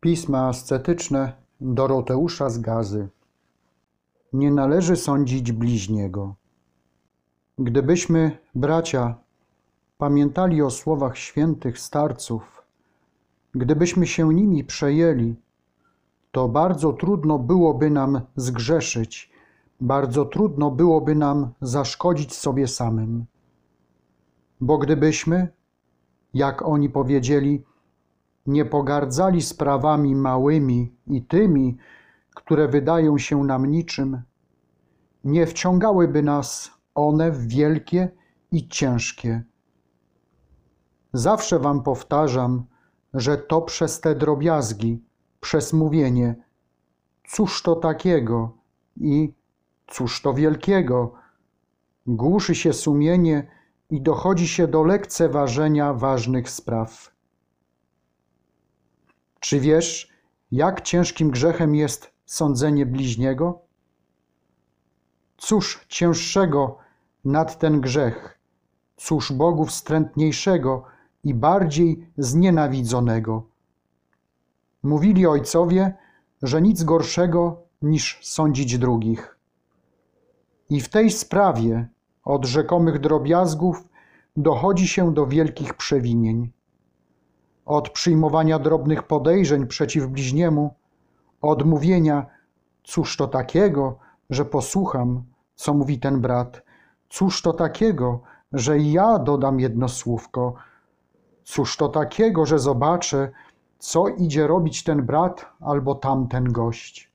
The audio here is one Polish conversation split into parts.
Pisma ascetyczne Doroteusza z Gazy. Nie należy sądzić bliźniego. Gdybyśmy, bracia, pamiętali o słowach świętych starców, gdybyśmy się nimi przejęli, to bardzo trudno byłoby nam zgrzeszyć, bardzo trudno byłoby nam zaszkodzić sobie samym. Bo gdybyśmy, jak oni powiedzieli, nie pogardzali sprawami małymi i tymi, które wydają się nam niczym, nie wciągałyby nas one w wielkie i ciężkie. Zawsze wam powtarzam, że to przez te drobiazgi, przez mówienie, cóż to takiego i cóż to wielkiego, głuszy się sumienie i dochodzi się do lekceważenia ważnych spraw. Czy wiesz, jak ciężkim grzechem jest sądzenie bliźniego? Cóż cięższego nad ten grzech, cóż Bogu wstrętniejszego i bardziej znienawidzonego? Mówili ojcowie, że nic gorszego niż sądzić drugich. I w tej sprawie od rzekomych drobiazgów dochodzi się do wielkich przewinień od przyjmowania drobnych podejrzeń przeciw bliźniemu, od mówienia, cóż to takiego, że posłucham, co mówi ten brat, cóż to takiego, że ja dodam jedno słówko, cóż to takiego, że zobaczę, co idzie robić ten brat albo tamten gość.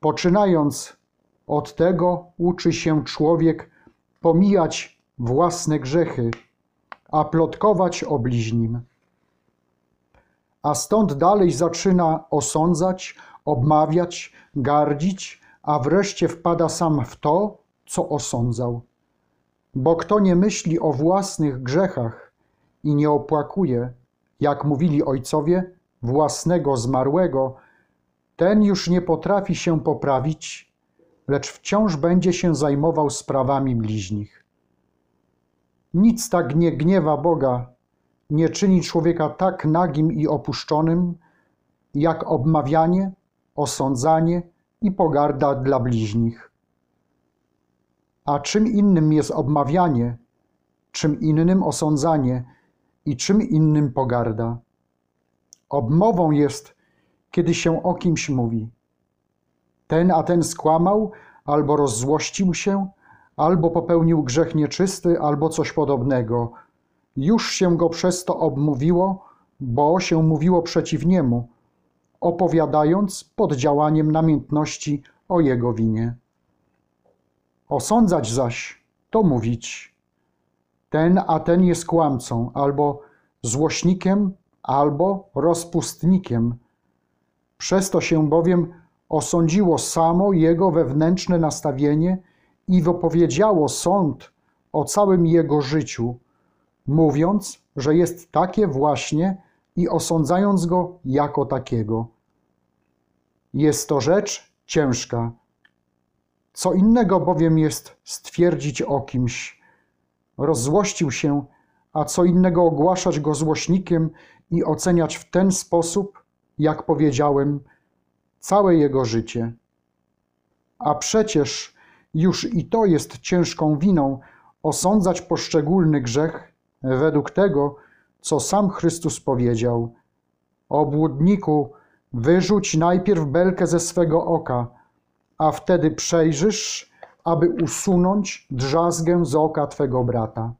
Poczynając od tego, uczy się człowiek pomijać własne grzechy a plotkować o bliźnim. A stąd dalej zaczyna osądzać, obmawiać, gardzić, a wreszcie wpada sam w to, co osądzał. Bo kto nie myśli o własnych grzechach i nie opłakuje, jak mówili ojcowie, własnego zmarłego, ten już nie potrafi się poprawić, lecz wciąż będzie się zajmował sprawami bliźnich. Nic tak nie gniewa Boga, nie czyni człowieka tak nagim i opuszczonym, jak obmawianie, osądzanie i pogarda dla bliźnich. A czym innym jest obmawianie, czym innym osądzanie i czym innym pogarda? Obmową jest, kiedy się o kimś mówi. Ten a ten skłamał albo rozzłościł się, albo popełnił grzech nieczysty, albo coś podobnego. Już się go przez to obmówiło, bo się mówiło przeciw niemu, opowiadając pod działaniem namiętności o jego winie. Osądzać zaś to mówić. Ten a ten jest kłamcą, albo złośnikiem, albo rozpustnikiem. Przez to się bowiem osądziło samo jego wewnętrzne nastawienie i wypowiedziało sąd o całym jego życiu, mówiąc, że jest takie właśnie i osądzając go jako takiego. Jest to rzecz ciężka. Co innego bowiem jest stwierdzić o kimś, rozzłościł się, a co innego ogłaszać go złośnikiem i oceniać w ten sposób, jak powiedziałem, całe jego życie. A przecież już i to jest ciężką winą osądzać poszczególny grzech według tego, co sam Chrystus powiedział. Obłudniku, wyrzuć najpierw belkę ze swego oka, a wtedy przejrzysz, aby usunąć drzazgę z oka twego brata.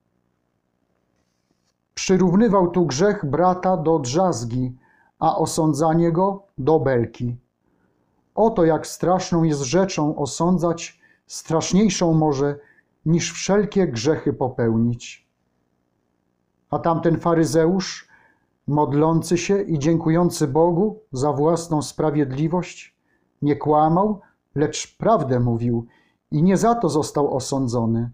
Przyrównywał tu grzech brata do drzazgi, a osądzanie go do belki. Oto jak straszną jest rzeczą osądzać straszniejszą może niż wszelkie grzechy popełnić. A tamten faryzeusz, modlący się i dziękujący Bogu za własną sprawiedliwość, nie kłamał, lecz prawdę mówił i nie za to został osądzony.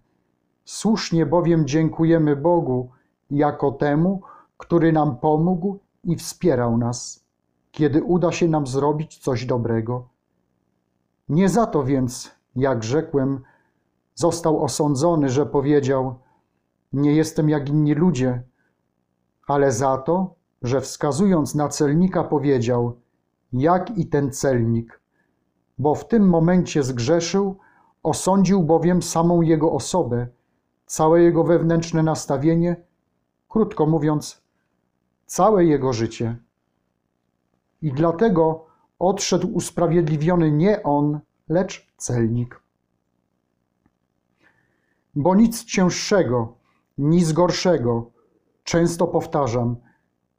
Słusznie bowiem dziękujemy Bogu jako temu, który nam pomógł i wspierał nas, kiedy uda się nam zrobić coś dobrego. Nie za to więc jak rzekłem, został osądzony, że powiedział: Nie jestem jak inni ludzie, ale za to, że wskazując na celnika powiedział: Jak i ten celnik, bo w tym momencie zgrzeszył, osądził bowiem samą jego osobę, całe jego wewnętrzne nastawienie, krótko mówiąc, całe jego życie. I dlatego odszedł usprawiedliwiony nie on, lecz celnik. Bo nic cięższego, nic gorszego, często powtarzam,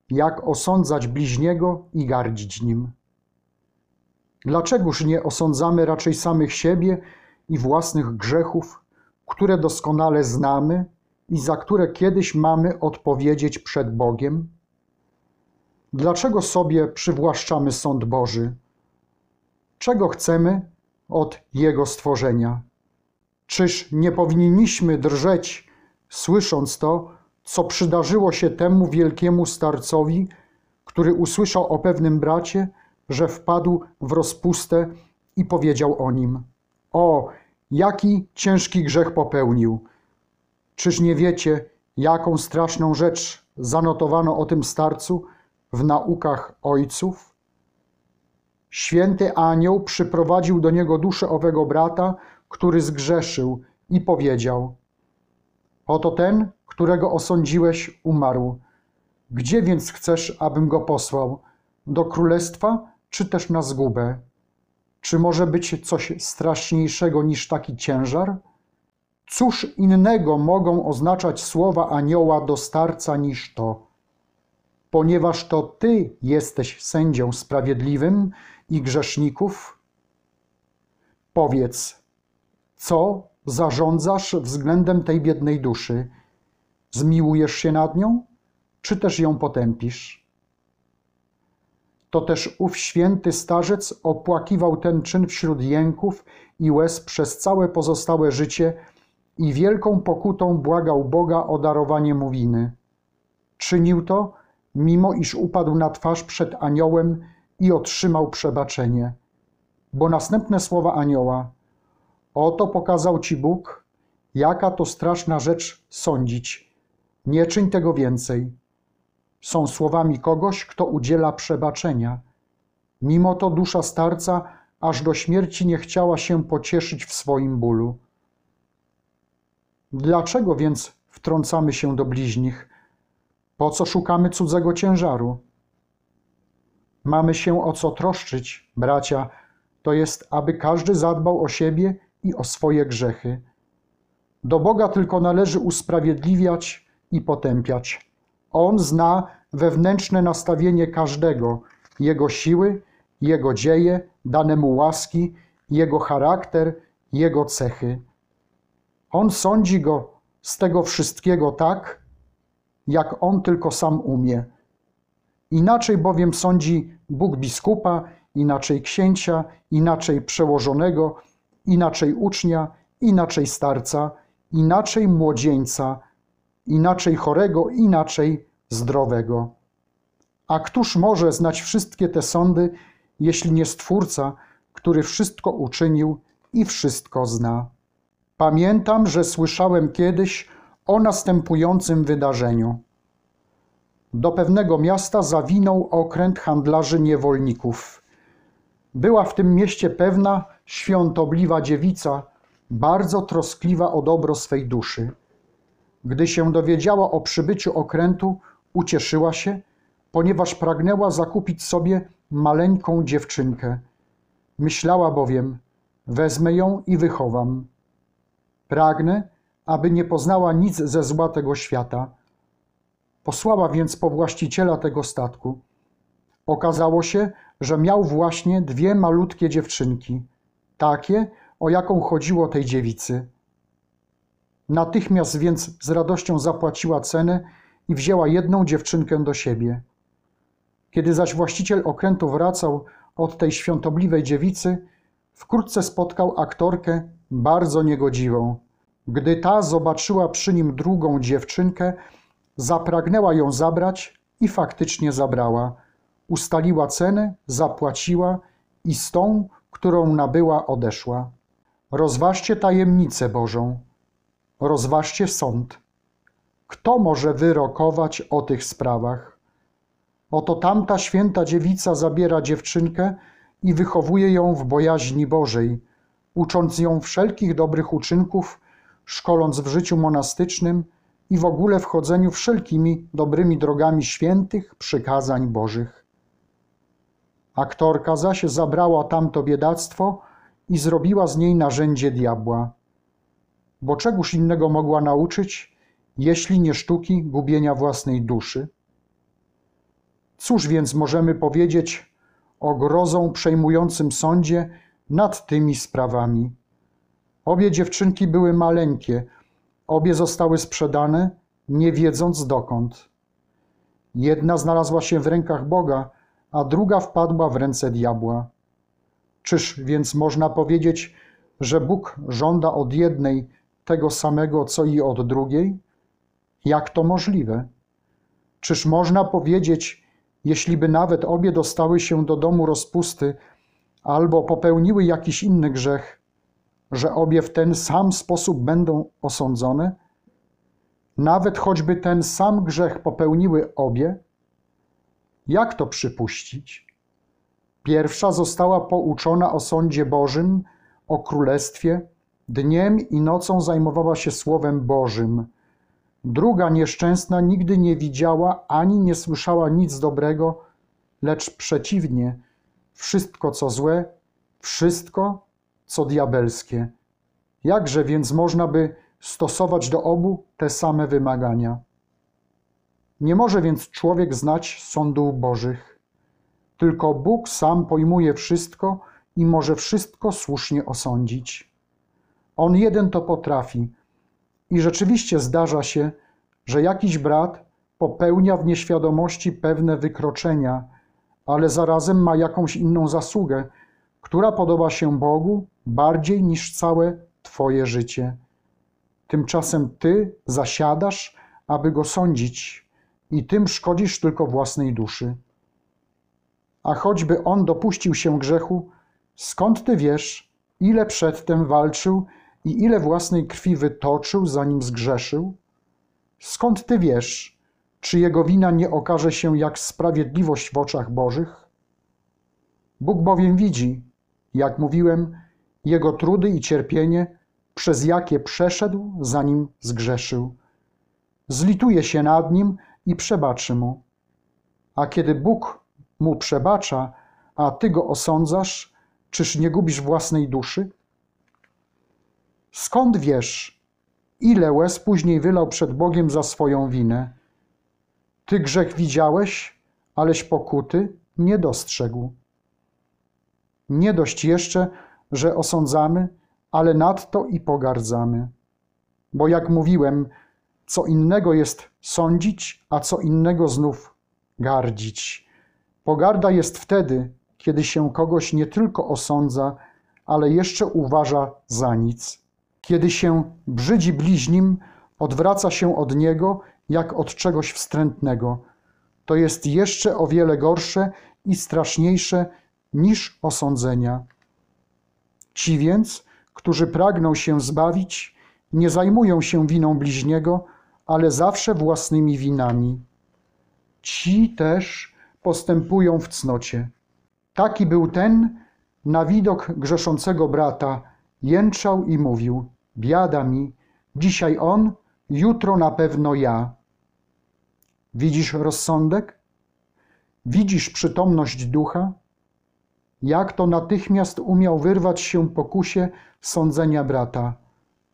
jak osądzać bliźniego i gardzić nim. Dlaczegoż nie osądzamy raczej samych siebie i własnych grzechów, które doskonale znamy i za które kiedyś mamy odpowiedzieć przed Bogiem? Dlaczego sobie przywłaszczamy sąd Boży? Czego chcemy od Jego stworzenia? Czyż nie powinniśmy drżeć, słysząc to, co przydarzyło się temu wielkiemu starcowi, który usłyszał o pewnym bracie, że wpadł w rozpustę i powiedział o nim: O, jaki ciężki grzech popełnił! Czyż nie wiecie, jaką straszną rzecz zanotowano o tym starcu w naukach ojców? Święty anioł przyprowadził do niego duszę owego brata, który zgrzeszył i powiedział: Oto ten, którego osądziłeś, umarł. Gdzie więc chcesz, abym go posłał? Do królestwa, czy też na zgubę? Czy może być coś straszniejszego niż taki ciężar? Cóż innego mogą oznaczać słowa anioła do starca niż to? Ponieważ to Ty jesteś sędzią sprawiedliwym i grzeszników, powiedz, co zarządzasz względem tej biednej duszy? Zmiłujesz się nad nią, czy też ją potępisz? To też ów święty starzec opłakiwał ten czyn wśród jęków i łez przez całe pozostałe życie i wielką pokutą błagał Boga o darowanie mu winy. Czynił to, mimo iż upadł na twarz przed aniołem i otrzymał przebaczenie. Bo następne słowa anioła: Oto pokazał ci Bóg, jaka to straszna rzecz sądzić. Nie czyń tego więcej. Są słowami kogoś, kto udziela przebaczenia. Mimo to dusza starca aż do śmierci nie chciała się pocieszyć w swoim bólu. Dlaczego więc wtrącamy się do bliźnich? Po co szukamy cudzego ciężaru? Mamy się o co troszczyć, bracia, to jest, aby każdy zadbał o siebie i o swoje grzechy. Do Boga tylko należy usprawiedliwiać i potępiać. On zna wewnętrzne nastawienie każdego, jego siły, jego dzieje, dane mu łaski, jego charakter, jego cechy. On sądzi go z tego wszystkiego tak, jak on tylko sam umie. Inaczej bowiem sądzi Bóg biskupa, inaczej księcia, inaczej przełożonego, inaczej ucznia, inaczej starca, inaczej młodzieńca, inaczej chorego, inaczej zdrowego. A któż może znać wszystkie te sądy, jeśli nie Stwórca, który wszystko uczynił i wszystko zna? Pamiętam, że słyszałem kiedyś o następującym wydarzeniu. Do pewnego miasta zawinął okręt handlarzy niewolników. Była w tym mieście pewna świątobliwa dziewica, bardzo troskliwa o dobro swej duszy. Gdy się dowiedziała o przybyciu okrętu, ucieszyła się, ponieważ pragnęła zakupić sobie maleńką dziewczynkę. Myślała bowiem, wezmę ją i wychowam. Pragnę, aby nie poznała nic ze zła tego świata. Posłała więc po właściciela tego statku. Okazało się, że miał właśnie dwie malutkie dziewczynki, takie, o jaką chodziło tej dziewicy. Natychmiast więc z radością zapłaciła cenę i wzięła jedną dziewczynkę do siebie. Kiedy zaś właściciel okrętu wracał od tej świątobliwej dziewicy, wkrótce spotkał aktorkę bardzo niegodziwą. Gdy ta zobaczyła przy nim drugą dziewczynkę, zapragnęła ją zabrać i faktycznie zabrała. Ustaliła cenę, zapłaciła i z tą, którą nabyła, odeszła. Rozważcie tajemnicę Bożą, rozważcie sąd. Kto może wyrokować o tych sprawach? Oto tamta święta dziewica zabiera dziewczynkę i wychowuje ją w bojaźni Bożej, ucząc ją wszelkich dobrych uczynków, szkoląc w życiu monastycznym i w ogóle w chodzeniu wszelkimi dobrymi drogami świętych przykazań Bożych. Aktorka zaś zabrała tamto biedactwo i zrobiła z niej narzędzie diabła. Bo czegoż innego mogła nauczyć, jeśli nie sztuki gubienia własnej duszy? Cóż więc możemy powiedzieć o grozą przejmującym sądzie nad tymi sprawami? Obie dziewczynki były maleńkie, obie zostały sprzedane, nie wiedząc dokąd. Jedna znalazła się w rękach Boga, a druga wpadła w ręce diabła. Czyż więc można powiedzieć, że Bóg żąda od jednej tego samego, co i od drugiej? Jak to możliwe? Czyż można powiedzieć, jeśli by nawet obie dostały się do domu rozpusty albo popełniły jakiś inny grzech, że obie w ten sam sposób będą osądzone? Nawet choćby ten sam grzech popełniły obie? Jak to przypuścić? Pierwsza została pouczona o sądzie Bożym, o królestwie, dniem i nocą zajmowała się Słowem Bożym. Druga nieszczęsna nigdy nie widziała ani nie słyszała nic dobrego, lecz przeciwnie, wszystko co złe, wszystko co diabelskie. Jakże więc można by stosować do obu te same wymagania? Nie może więc człowiek znać sądów Bożych. Tylko Bóg sam pojmuje wszystko i może wszystko słusznie osądzić. On jeden to potrafi. I rzeczywiście zdarza się, że jakiś brat popełnia w nieświadomości pewne wykroczenia, ale zarazem ma jakąś inną zasługę, która podoba się Bogu bardziej niż całe Twoje życie. Tymczasem Ty zasiadasz, aby go sądzić, i tym szkodzisz tylko własnej duszy. A choćby on dopuścił się grzechu, skąd Ty wiesz, ile przedtem walczył i ile własnej krwi wytoczył, zanim zgrzeszył? Skąd Ty wiesz, czy jego wina nie okaże się jak sprawiedliwość w oczach Bożych? Bóg bowiem widzi, jak mówiłem, jego trudy i cierpienie, przez jakie przeszedł, zanim zgrzeszył. Zlituje się nad nim i przebaczy mu. A kiedy Bóg mu przebacza, a ty go osądzasz, czyż nie gubisz własnej duszy? Skąd wiesz, ile łez później wylał przed Bogiem za swoją winę? Ty grzech widziałeś, aleś pokuty nie dostrzegł. Nie dość jeszcze, że osądzamy, ale nadto i pogardzamy. Bo jak mówiłem, co innego jest sądzić, a co innego znów gardzić. Pogarda jest wtedy, kiedy się kogoś nie tylko osądza, ale jeszcze uważa za nic. Kiedy się brzydzi bliźnim, odwraca się od niego jak od czegoś wstrętnego. To jest jeszcze o wiele gorsze i straszniejsze niż osądzenia. Ci więc, którzy pragną się zbawić, nie zajmują się winą bliźniego, ale zawsze własnymi winami. Ci też postępują w cnocie. Taki był ten, na widok grzeszącego brata, jęczał i mówił: Biada mi, dzisiaj on, jutro na pewno ja. Widzisz rozsądek? Widzisz przytomność ducha? Jak to natychmiast umiał wyrwać się pokusie sądzenia brata,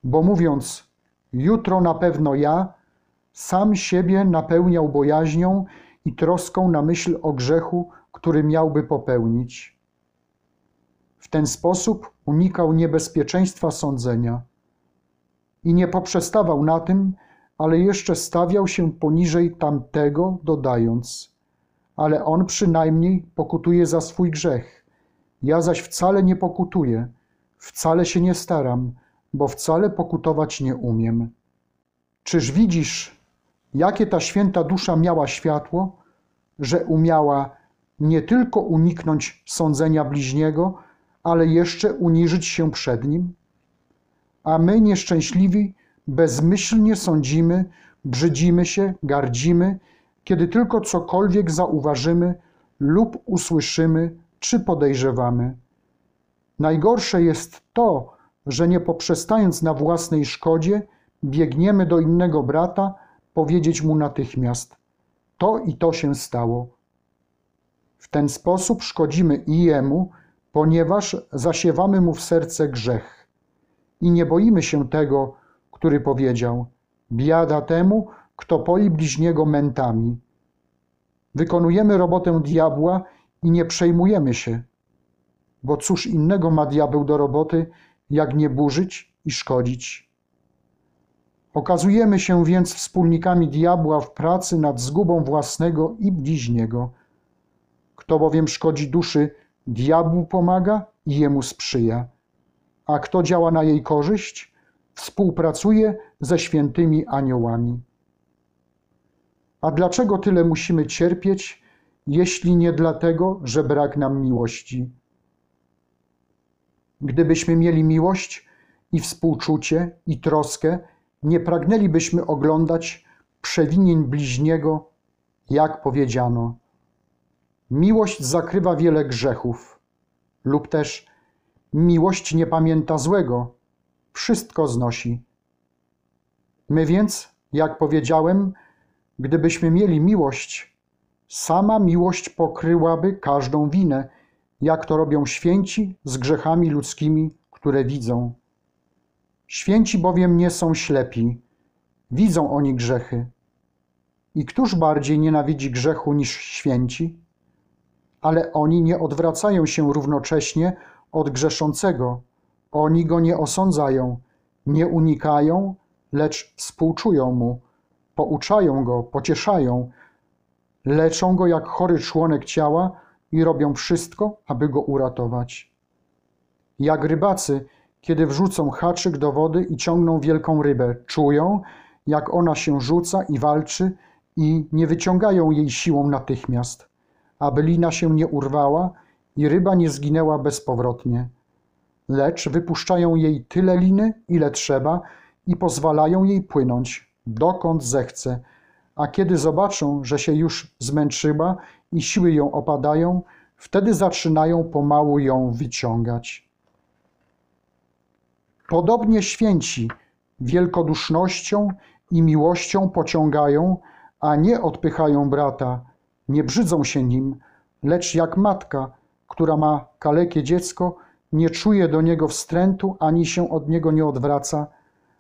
bo mówiąc: Jutro na pewno ja, sam siebie napełniał bojaźnią i troską na myśl o grzechu, który miałby popełnić. W ten sposób unikał niebezpieczeństwa sądzenia i nie poprzestawał na tym, ale jeszcze stawiał się poniżej tamtego, dodając: Ale on przynajmniej pokutuje za swój grzech. Ja zaś wcale nie pokutuję, wcale się nie staram, bo wcale pokutować nie umiem. Czyż widzisz, jakie ta święta dusza miała światło, że umiała nie tylko uniknąć sądzenia bliźniego, ale jeszcze uniżyć się przed nim? A my, nieszczęśliwi, bezmyślnie sądzimy, brzydzimy się, gardzimy kiedy tylko cokolwiek zauważymy lub usłyszymy czy podejrzewamy. Najgorsze jest to, że nie poprzestając na własnej szkodzie, biegniemy do innego brata powiedzieć mu natychmiast: To i to się stało. W ten sposób szkodzimy i jemu, ponieważ zasiewamy mu w serce grzech. I nie boimy się tego, który powiedział: Biada temu, kto poi bliźniego mętami. Wykonujemy robotę diabła i nie przejmujemy się, bo cóż innego ma diabeł do roboty, jak nie burzyć i szkodzić. Okazujemy się więc wspólnikami diabła w pracy nad zgubą własnego i bliźniego. Kto bowiem szkodzi duszy, diabłu pomaga i jemu sprzyja, a kto działa na jej korzyść, współpracuje ze świętymi aniołami. A dlaczego tyle musimy cierpieć, jeśli nie dlatego, że brak nam miłości? Gdybyśmy mieli miłość i współczucie i troskę, nie pragnęlibyśmy oglądać przewinień bliźniego, jak powiedziano. Miłość zakrywa wiele grzechów, lub też miłość nie pamięta złego, wszystko znosi. My więc, jak powiedziałem, gdybyśmy mieli miłość, sama miłość pokryłaby każdą winę, jak to robią święci z grzechami ludzkimi, które widzą. Święci bowiem nie są ślepi, widzą oni grzechy. I któż bardziej nienawidzi grzechu niż święci? Ale oni nie odwracają się równocześnie od grzeszącego. Oni go nie osądzają, nie unikają, lecz współczują mu, pouczają go, pocieszają, leczą go jak chory członek ciała i robią wszystko, aby go uratować. Jak rybacy, kiedy wrzucą haczyk do wody i ciągną wielką rybę, czują, jak ona się rzuca i walczy i nie wyciągają jej siłą natychmiast, aby lina się nie urwała i ryba nie zginęła bezpowrotnie. Lecz wypuszczają jej tyle liny, ile trzeba i pozwalają jej płynąć, dokąd zechce, a kiedy zobaczą, że się już zmęczyła i siły ją opadają, wtedy zaczynają pomału ją wyciągać. Podobnie święci wielkodusznością i miłością pociągają, a nie odpychają brata, nie brzydzą się nim, lecz jak matka, która ma kalekie dziecko, nie czuje do niego wstrętu ani się od niego nie odwraca,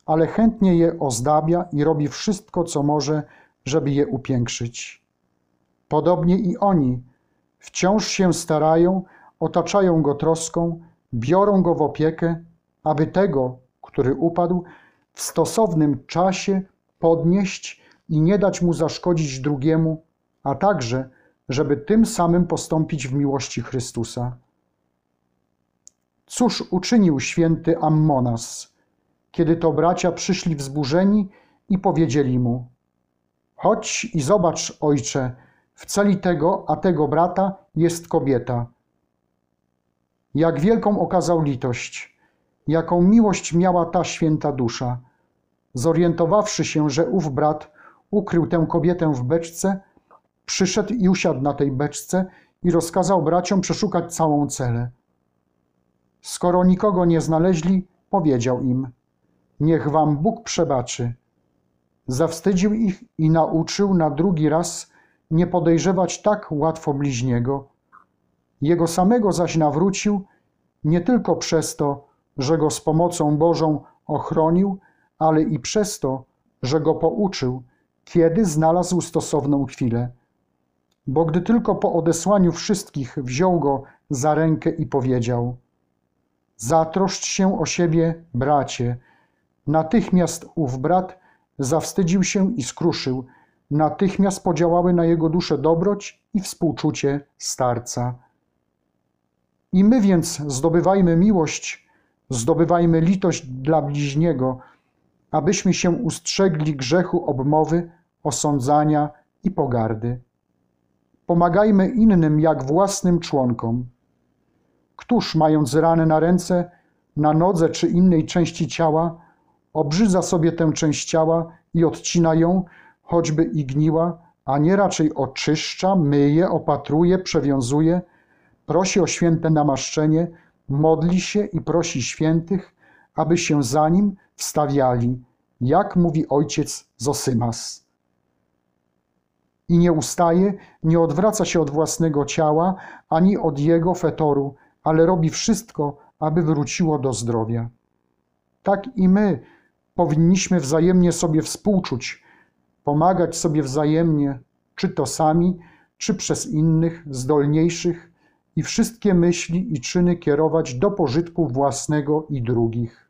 ale chętnie je ozdabia i robi wszystko, co może, żeby je upiększyć. Podobnie i oni wciąż się starają, otaczają go troską, biorą go w opiekę, aby tego, który upadł, w stosownym czasie podnieść i nie dać mu zaszkodzić drugiemu, a także, żeby tym samym postąpić w miłości Chrystusa. Cóż uczynił święty Ammonas, kiedy to bracia przyszli wzburzeni i powiedzieli mu: Chodź i zobacz, ojcze, w celi tego, a tego brata jest kobieta. Jak wielką okazał litość, jaką miłość miała ta święta dusza. Zorientowawszy się, że ów brat ukrył tę kobietę w beczce, przyszedł i usiadł na tej beczce i rozkazał braciom przeszukać całą celę. Skoro nikogo nie znaleźli, powiedział im: Niech wam Bóg przebaczy. Zawstydził ich i nauczył na drugi raz nie podejrzewać tak łatwo bliźniego. Jego samego zaś nawrócił nie tylko przez to, że go z pomocą Bożą ochronił, ale i przez to, że go pouczył, kiedy znalazł stosowną chwilę. Bo gdy tylko po odesłaniu wszystkich wziął go za rękę i powiedział: Zatroszcz się o siebie, bracie. Natychmiast ów brat zawstydził się i skruszył. Natychmiast podziałały na jego duszę dobroć i współczucie starca. I my więc zdobywajmy miłość, zdobywajmy litość dla bliźniego, abyśmy się ustrzegli grzechu obmowy, osądzania i pogardy. Pomagajmy innym jak własnym członkom. Któż, mając rany na ręce, na nodze czy innej części ciała, obrzydza sobie tę część ciała i odcina ją, choćby i gniła, a nie raczej oczyszcza, myje, opatruje, przewiązuje, prosi o święte namaszczenie, modli się i prosi świętych, aby się za nim wstawiali, jak mówi ojciec Zosymas. I nie ustaje, nie odwraca się od własnego ciała, ani od jego fetoru, ale robi wszystko, aby wróciło do zdrowia. Tak i my powinniśmy wzajemnie sobie współczuć, pomagać sobie wzajemnie, czy to sami, czy przez innych, zdolniejszych, i wszystkie myśli i czyny kierować do pożytku własnego i drugich.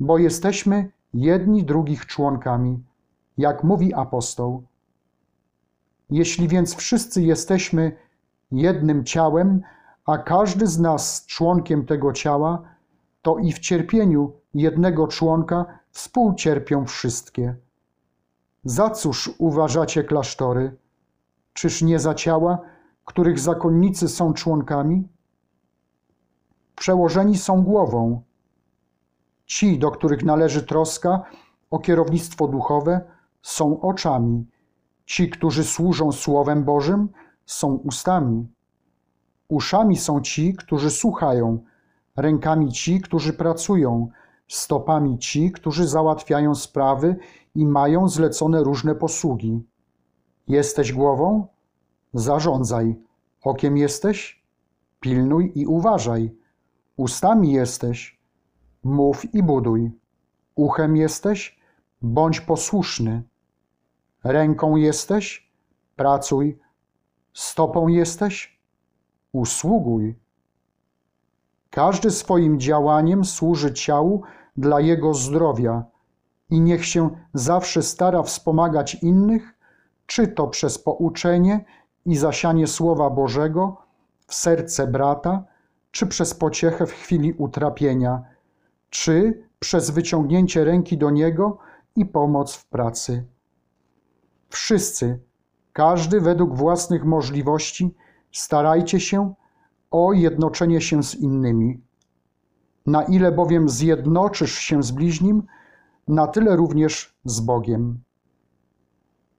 Bo jesteśmy jedni drugich członkami, jak mówi apostoł. Jeśli więc wszyscy jesteśmy jednym ciałem, a każdy z nas członkiem tego ciała, to i w cierpieniu jednego członka współcierpią wszystkie. Za cóż uważacie klasztory? Czyż nie za ciała, których zakonnicy są członkami? Przełożeni są głową. Ci, do których należy troska o kierownictwo duchowe, są oczami. Ci, którzy służą Słowem Bożym, są ustami. Uszami są ci, którzy słuchają, rękami ci, którzy pracują, stopami ci, którzy załatwiają sprawy i mają zlecone różne posługi. Jesteś głową? Zarządzaj. Okiem jesteś? Pilnuj i uważaj. Ustami jesteś? Mów i buduj. Uchem jesteś? Bądź posłuszny. Ręką jesteś? Pracuj. Stopą jesteś? Usługuj. Każdy swoim działaniem służy ciału dla jego zdrowia i niech się zawsze stara wspomagać innych, czy to przez pouczenie i zasianie Słowa Bożego w serce brata, czy przez pociechę w chwili utrapienia, czy przez wyciągnięcie ręki do niego i pomoc w pracy. Wszyscy, każdy według własnych możliwości, starajcie się o jednoczenie się z innymi. Na ile bowiem zjednoczysz się z bliźnim, na tyle również z Bogiem.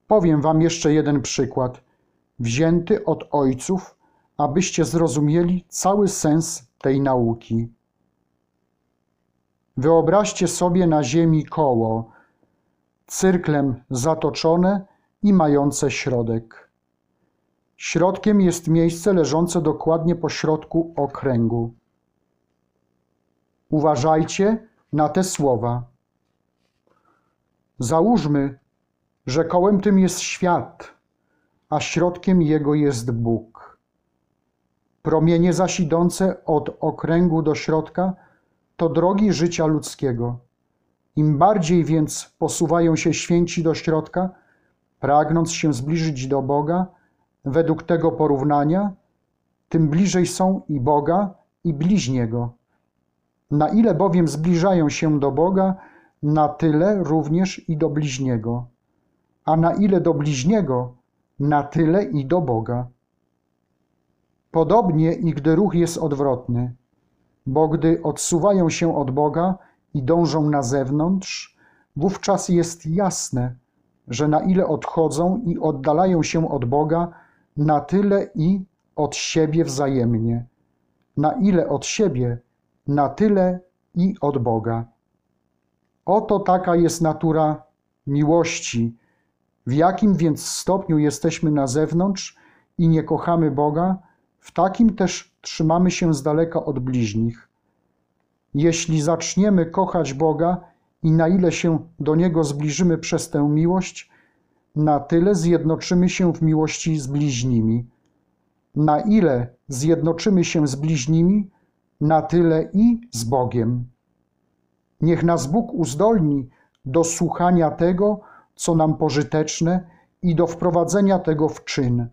Powiem Wam jeszcze jeden przykład, wzięty od ojców, abyście zrozumieli cały sens tej nauki. Wyobraźcie sobie na ziemi koło, cyrklem zatoczone i mające środek. Środkiem jest miejsce leżące dokładnie po środku okręgu. Uważajcie na te słowa. Załóżmy, że kołem tym jest świat, a środkiem jego jest Bóg. Promienie zaś idące od okręgu do środka to drogi życia ludzkiego. Im bardziej więc posuwają się święci do środka, pragnąc się zbliżyć do Boga, według tego porównania, tym bliżej są i Boga, i bliźniego. Na ile bowiem zbliżają się do Boga, na tyle również i do bliźniego, a na ile do bliźniego, na tyle i do Boga. Podobnie i gdy ruch jest odwrotny, bo gdy odsuwają się od Boga i dążą na zewnątrz, wówczas jest jasne, że na ile odchodzą i oddalają się od Boga, na tyle i od siebie wzajemnie. Na ile od siebie, na tyle i od Boga. Oto taka jest natura miłości. W jakim więc stopniu jesteśmy na zewnątrz i nie kochamy Boga, w takim też trzymamy się z daleka od bliźnich. Jeśli zaczniemy kochać Boga i na ile się do Niego zbliżymy przez tę miłość, na tyle zjednoczymy się w miłości z bliźnimi. Na ile zjednoczymy się z bliźnimi, na tyle i z Bogiem. Niech nas Bóg uzdolni do słuchania tego, co nam pożyteczne i do wprowadzenia tego w czyn,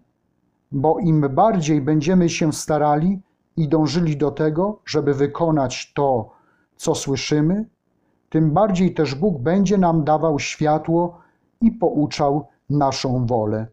bo im bardziej będziemy się starali i dążyli do tego, żeby wykonać to, co słyszymy, tym bardziej też Bóg będzie nam dawał światło i pouczał naszą wolę.